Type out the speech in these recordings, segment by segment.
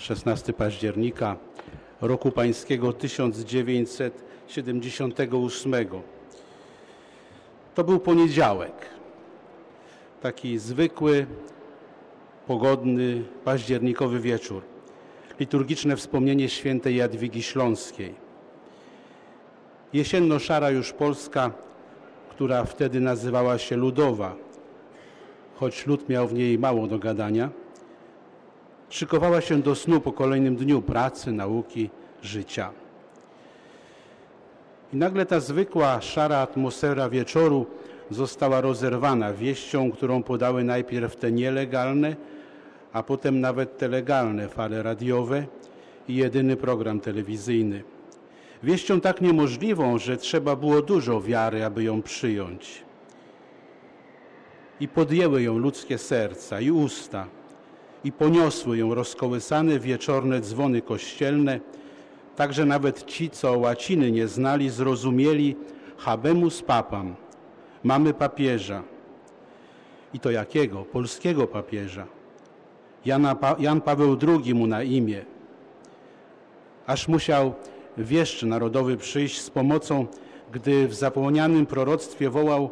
16 października roku pańskiego 1978. To był poniedziałek. Taki zwykły, pogodny, październikowy wieczór. Liturgiczne wspomnienie świętej Jadwigi Śląskiej. Jesienno-szara już Polska, która wtedy nazywała się Ludowa, choć lud miał w niej mało do gadania, szykowała się do snu po kolejnym dniu pracy, nauki, życia. I nagle ta zwykła, szara atmosfera wieczoru została rozerwana wieścią, którą podały najpierw te nielegalne, a potem nawet te legalne fale radiowe i jedyny program telewizyjny. Wieścią tak niemożliwą, że trzeba było dużo wiary, aby ją przyjąć. I podjęły ją ludzkie serca i usta, i poniosły ją rozkołysane wieczorne dzwony kościelne, tak że nawet ci, co łaciny nie znali, zrozumieli habemus papam, mamy papieża. I to jakiego? Polskiego papieża. Jana, Jan Paweł II mu na imię. Aż musiał wieszcz narodowy przyjść z pomocą, gdy w zapomnianym proroctwie wołał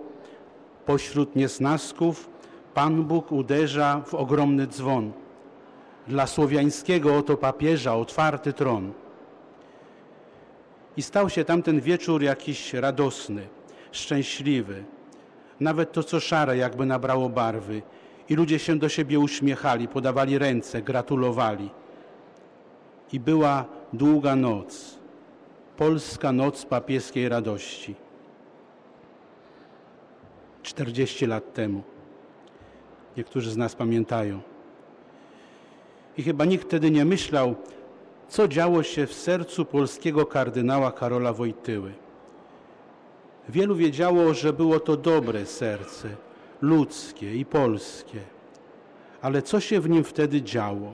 pośród niesnasków Pan Bóg uderza w ogromny dzwon. Dla słowiańskiego oto papieża otwarty tron. I stał się tamten wieczór jakiś radosny, szczęśliwy. Nawet to, co szare, jakby nabrało barwy. I ludzie się do siebie uśmiechali, podawali ręce, gratulowali. I była długa noc, polska noc papieskiej radości. 40 lat temu. Niektórzy z nas pamiętają. I chyba nikt wtedy nie myślał, co działo się w sercu polskiego kardynała Karola Wojtyły. Wielu wiedziało, że było to dobre serce, ludzkie i polskie. Ale co się w nim wtedy działo?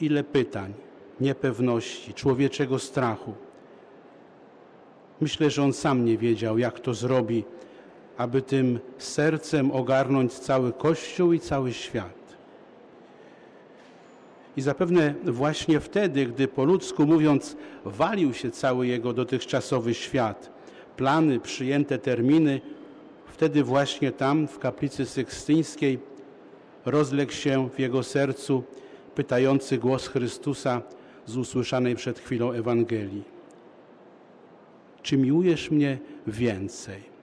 Ile pytań, niepewności, człowieczego strachu. Myślę, że on sam nie wiedział, jak to zrobi, aby tym sercem ogarnąć cały Kościół i cały świat. I zapewne właśnie wtedy, gdy po ludzku mówiąc, walił się cały jego dotychczasowy świat, plany, przyjęte terminy, wtedy właśnie tam, w kaplicy sykstyńskiej, rozległ się w jego sercu pytający głos Chrystusa z usłyszanej przed chwilą Ewangelii. Czy miłujesz mnie więcej?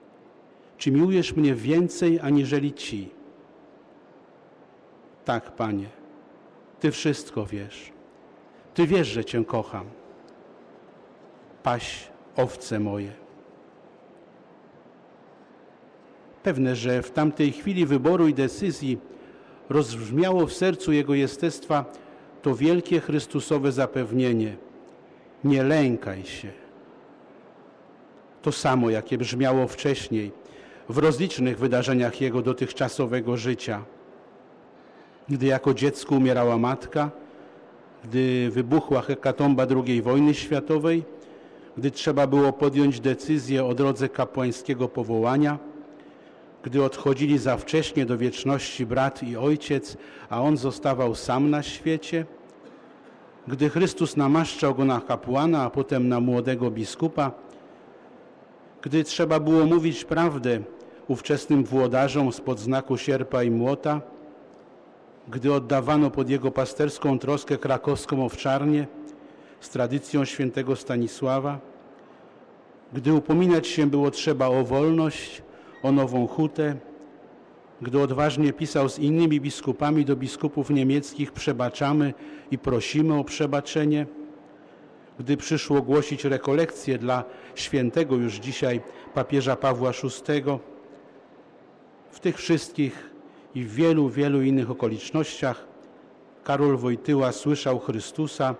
Czy miłujesz mnie więcej aniżeli ci? Tak, Panie ty wszystko wiesz. Ty wiesz, że Cię kocham. Paś owce moje. Pewne, że w tamtej chwili wyboru i decyzji rozbrzmiało w sercu Jego jestestwa to wielkie Chrystusowe zapewnienie. Nie lękaj się. To samo, jakie brzmiało wcześniej w rozlicznych wydarzeniach Jego dotychczasowego życia – gdy jako dziecko umierała matka, gdy wybuchła hekatomba II wojny światowej, gdy trzeba było podjąć decyzję o drodze kapłańskiego powołania, gdy odchodzili za wcześnie do wieczności brat i ojciec, a on zostawał sam na świecie, gdy Chrystus namaszczał go na kapłana, a potem na młodego biskupa, gdy trzeba było mówić prawdę ówczesnym włodarzom spod znaku sierpa i młota, gdy oddawano pod jego pasterską troskę krakowską owczarnię z tradycją świętego Stanisława, gdy upominać się było trzeba o wolność, o nową hutę, gdy odważnie pisał z innymi biskupami do biskupów niemieckich przebaczamy i prosimy o przebaczenie, gdy przyszło głosić rekolekcję dla świętego już dzisiaj papieża Pawła VI, w tych wszystkich i w wielu, wielu innych okolicznościach Karol Wojtyła słyszał Chrystusa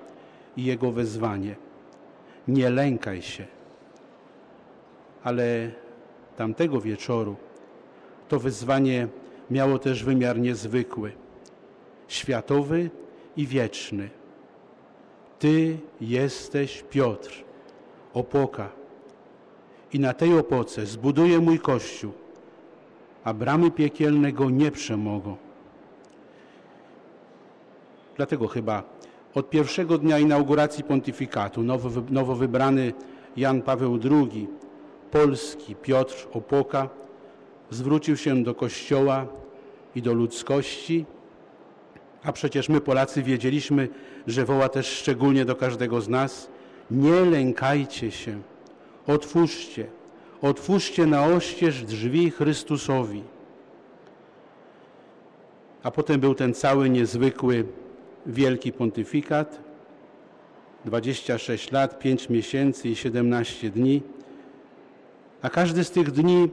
i Jego wezwanie. Nie lękaj się. Ale tamtego wieczoru to wyzwanie miało też wymiar niezwykły, światowy i wieczny. Ty jesteś Piotr, opoka, i na tej opoce zbuduję mój Kościół, a bramy piekielne go nie przemogą. Dlatego chyba od pierwszego dnia inauguracji pontyfikatu nowo, nowo wybrany Jan Paweł II, polski Piotr Opoka, zwrócił się do Kościoła i do ludzkości, a przecież my Polacy wiedzieliśmy, że woła też szczególnie do każdego z nas, nie lękajcie się, otwórzcie, otwórzcie na oścież drzwi Chrystusowi. A potem był ten cały niezwykły wielki pontyfikat, 26 lat, 5 miesięcy i 17 dni, a każdy z tych dni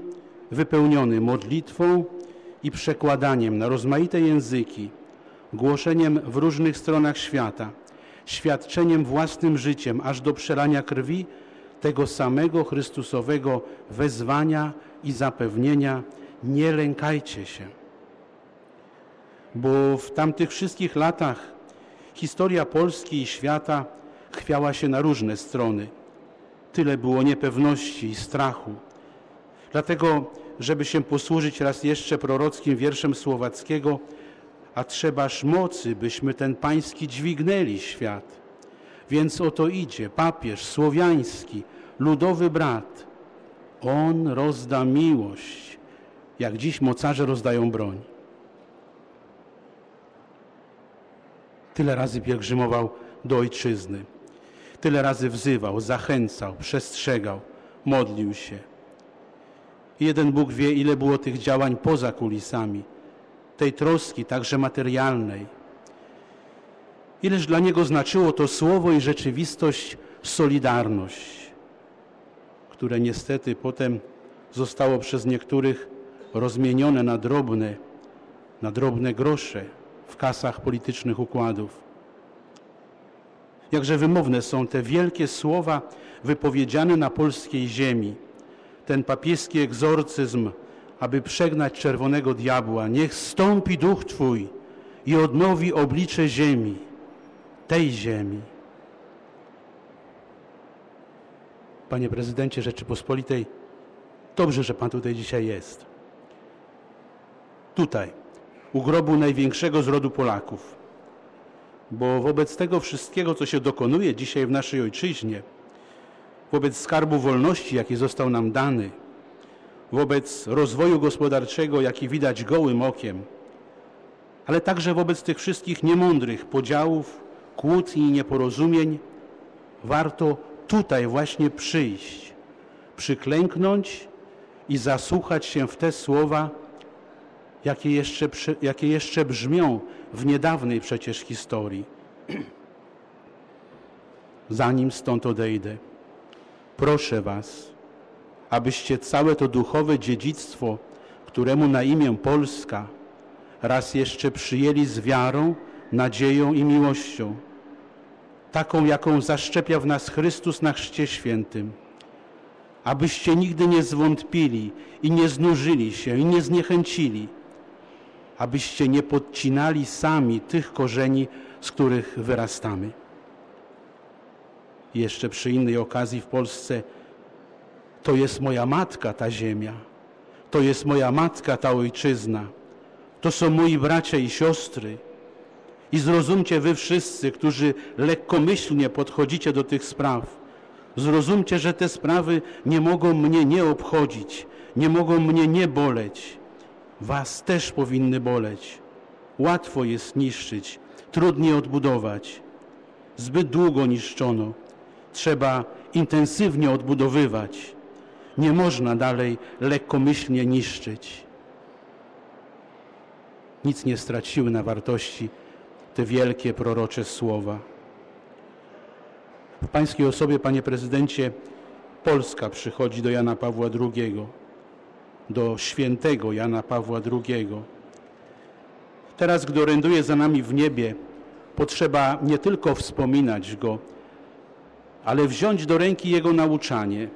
wypełniony modlitwą i przekładaniem na rozmaite języki, głoszeniem w różnych stronach świata, świadczeniem własnym życiem, aż do przelania krwi tego samego Chrystusowego wezwania i zapewnienia nie lękajcie się. Bo w tamtych wszystkich latach historia Polski i świata chwiała się na różne strony. Tyle było niepewności i strachu. Dlatego, żeby się posłużyć raz jeszcze prorockim wierszem Słowackiego, a trzebaż mocy, byśmy ten pański dźwignęli świat. Więc oto idzie papież słowiański, ludowy brat. On rozda miłość, jak dziś mocarze rozdają broń. Tyle razy pielgrzymował do ojczyzny. Tyle razy wzywał, zachęcał, przestrzegał, modlił się. Jeden Bóg wie, ile było tych działań poza kulisami, tej troski, także materialnej. Ileż dla Niego znaczyło to słowo i rzeczywistość, solidarność, które niestety potem zostało przez niektórych rozmienione na drobne, na drobne grosze w kasach politycznych układów. Jakże wymowne są te wielkie słowa wypowiedziane na polskiej ziemi. Ten papieski egzorcyzm, aby przegnać czerwonego diabła. Niech stąpi duch Twój i odnowi oblicze ziemi, tej ziemi. Panie prezydencie Rzeczypospolitej, dobrze, że Pan tutaj dzisiaj jest. Tutaj, u grobu największego z rodu Polaków bo wobec tego wszystkiego, co się dokonuje dzisiaj w naszej ojczyźnie, wobec skarbu wolności, jaki został nam dany, wobec rozwoju gospodarczego, jaki widać gołym okiem, ale także wobec tych wszystkich niemądrych podziałów, kłótni i nieporozumień, warto tutaj właśnie przyjść, przyklęknąć i zasłuchać się w te słowa, jakie jeszcze, jakie jeszcze brzmią w niedawnej przecież historii. Zanim stąd odejdę, proszę Was, abyście całe to duchowe dziedzictwo, któremu na imię Polska, raz jeszcze przyjęli z wiarą, nadzieją i miłością, taką, jaką zaszczepia w nas Chrystus na Chrzcie Świętym, abyście nigdy nie zwątpili i nie znużyli się i nie zniechęcili, abyście nie podcinali sami tych korzeni, z których wyrastamy. Jeszcze przy innej okazji w Polsce to jest moja matka ta ziemia, to jest moja matka ta ojczyzna, to są moi bracia i siostry. I zrozumcie wy wszyscy, którzy lekkomyślnie podchodzicie do tych spraw, zrozumcie, że te sprawy nie mogą mnie nie obchodzić, nie mogą mnie nie boleć was też powinny boleć. Łatwo jest niszczyć, trudniej odbudować. Zbyt długo niszczono. Trzeba intensywnie odbudowywać. Nie można dalej lekkomyślnie niszczyć. Nic nie straciły na wartości te wielkie prorocze słowa. W pańskiej osobie, panie prezydencie, Polska przychodzi do Jana Pawła II do świętego Jana Pawła II. Teraz, gdy oręduje za nami w niebie, potrzeba nie tylko wspominać Go, ale wziąć do ręki Jego nauczanie.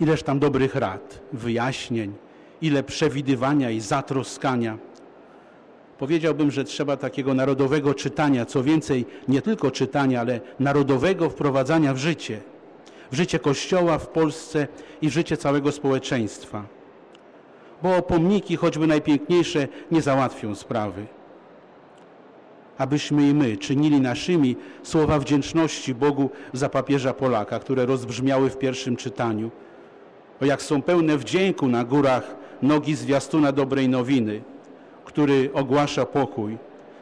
Ileż tam dobrych rad, wyjaśnień, ile przewidywania i zatroskania. Powiedziałbym, że trzeba takiego narodowego czytania, co więcej, nie tylko czytania, ale narodowego wprowadzania w życie w życie Kościoła w Polsce i w życie całego społeczeństwa. Bo pomniki, choćby najpiękniejsze, nie załatwią sprawy. abyśmy i my czynili naszymi słowa wdzięczności Bogu za papieża Polaka, które rozbrzmiały w pierwszym czytaniu. O jak są pełne wdzięku na górach nogi zwiastuna dobrej nowiny, który ogłasza pokój,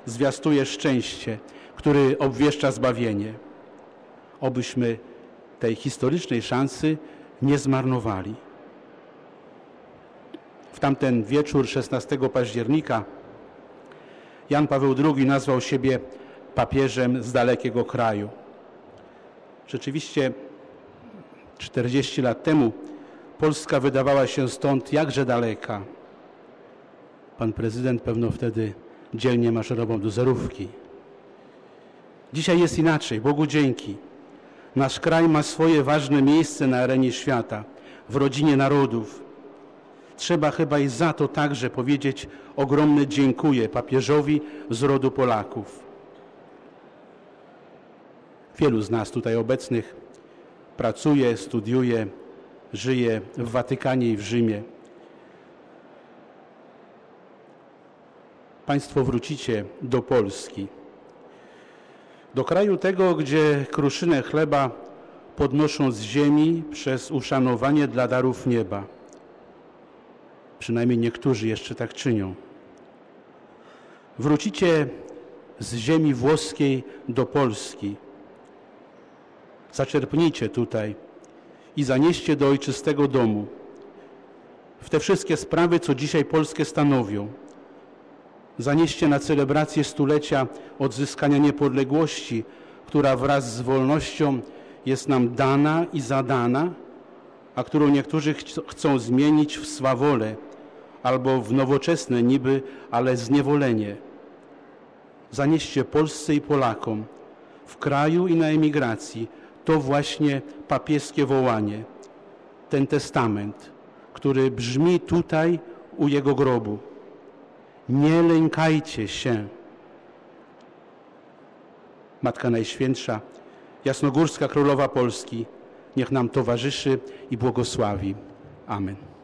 zwiastuje szczęście, który obwieszcza zbawienie. Obyśmy tej historycznej szansy nie zmarnowali. W tamten wieczór 16 października Jan Paweł II nazwał siebie papieżem z dalekiego kraju. Rzeczywiście 40 lat temu Polska wydawała się stąd jakże daleka. Pan prezydent pewno wtedy dzielnie maszerował do zerówki. Dzisiaj jest inaczej, Bogu dzięki. Nasz kraj ma swoje ważne miejsce na arenie świata, w rodzinie narodów. Trzeba chyba i za to także powiedzieć ogromne dziękuję papieżowi z rodu Polaków. Wielu z nas tutaj obecnych pracuje, studiuje, żyje w Watykanie i w Rzymie. Państwo wrócicie do Polski, do kraju tego, gdzie kruszynę chleba podnoszą z ziemi przez uszanowanie dla darów nieba. Przynajmniej niektórzy jeszcze tak czynią. Wrócicie z ziemi włoskiej do Polski. Zaczerpnijcie tutaj i zanieście do ojczystego domu w te wszystkie sprawy, co dzisiaj Polskę stanowią. Zanieście na celebrację stulecia odzyskania niepodległości, która wraz z wolnością jest nam dana i zadana, a którą niektórzy chcą zmienić w swawolę albo w nowoczesne niby, ale zniewolenie. Zanieście Polsce i Polakom w kraju i na emigracji to właśnie papieskie wołanie, ten testament, który brzmi tutaj u jego grobu. Nie lękajcie się. Matka Najświętsza, Jasnogórska Królowa Polski, niech nam towarzyszy i błogosławi. Amen.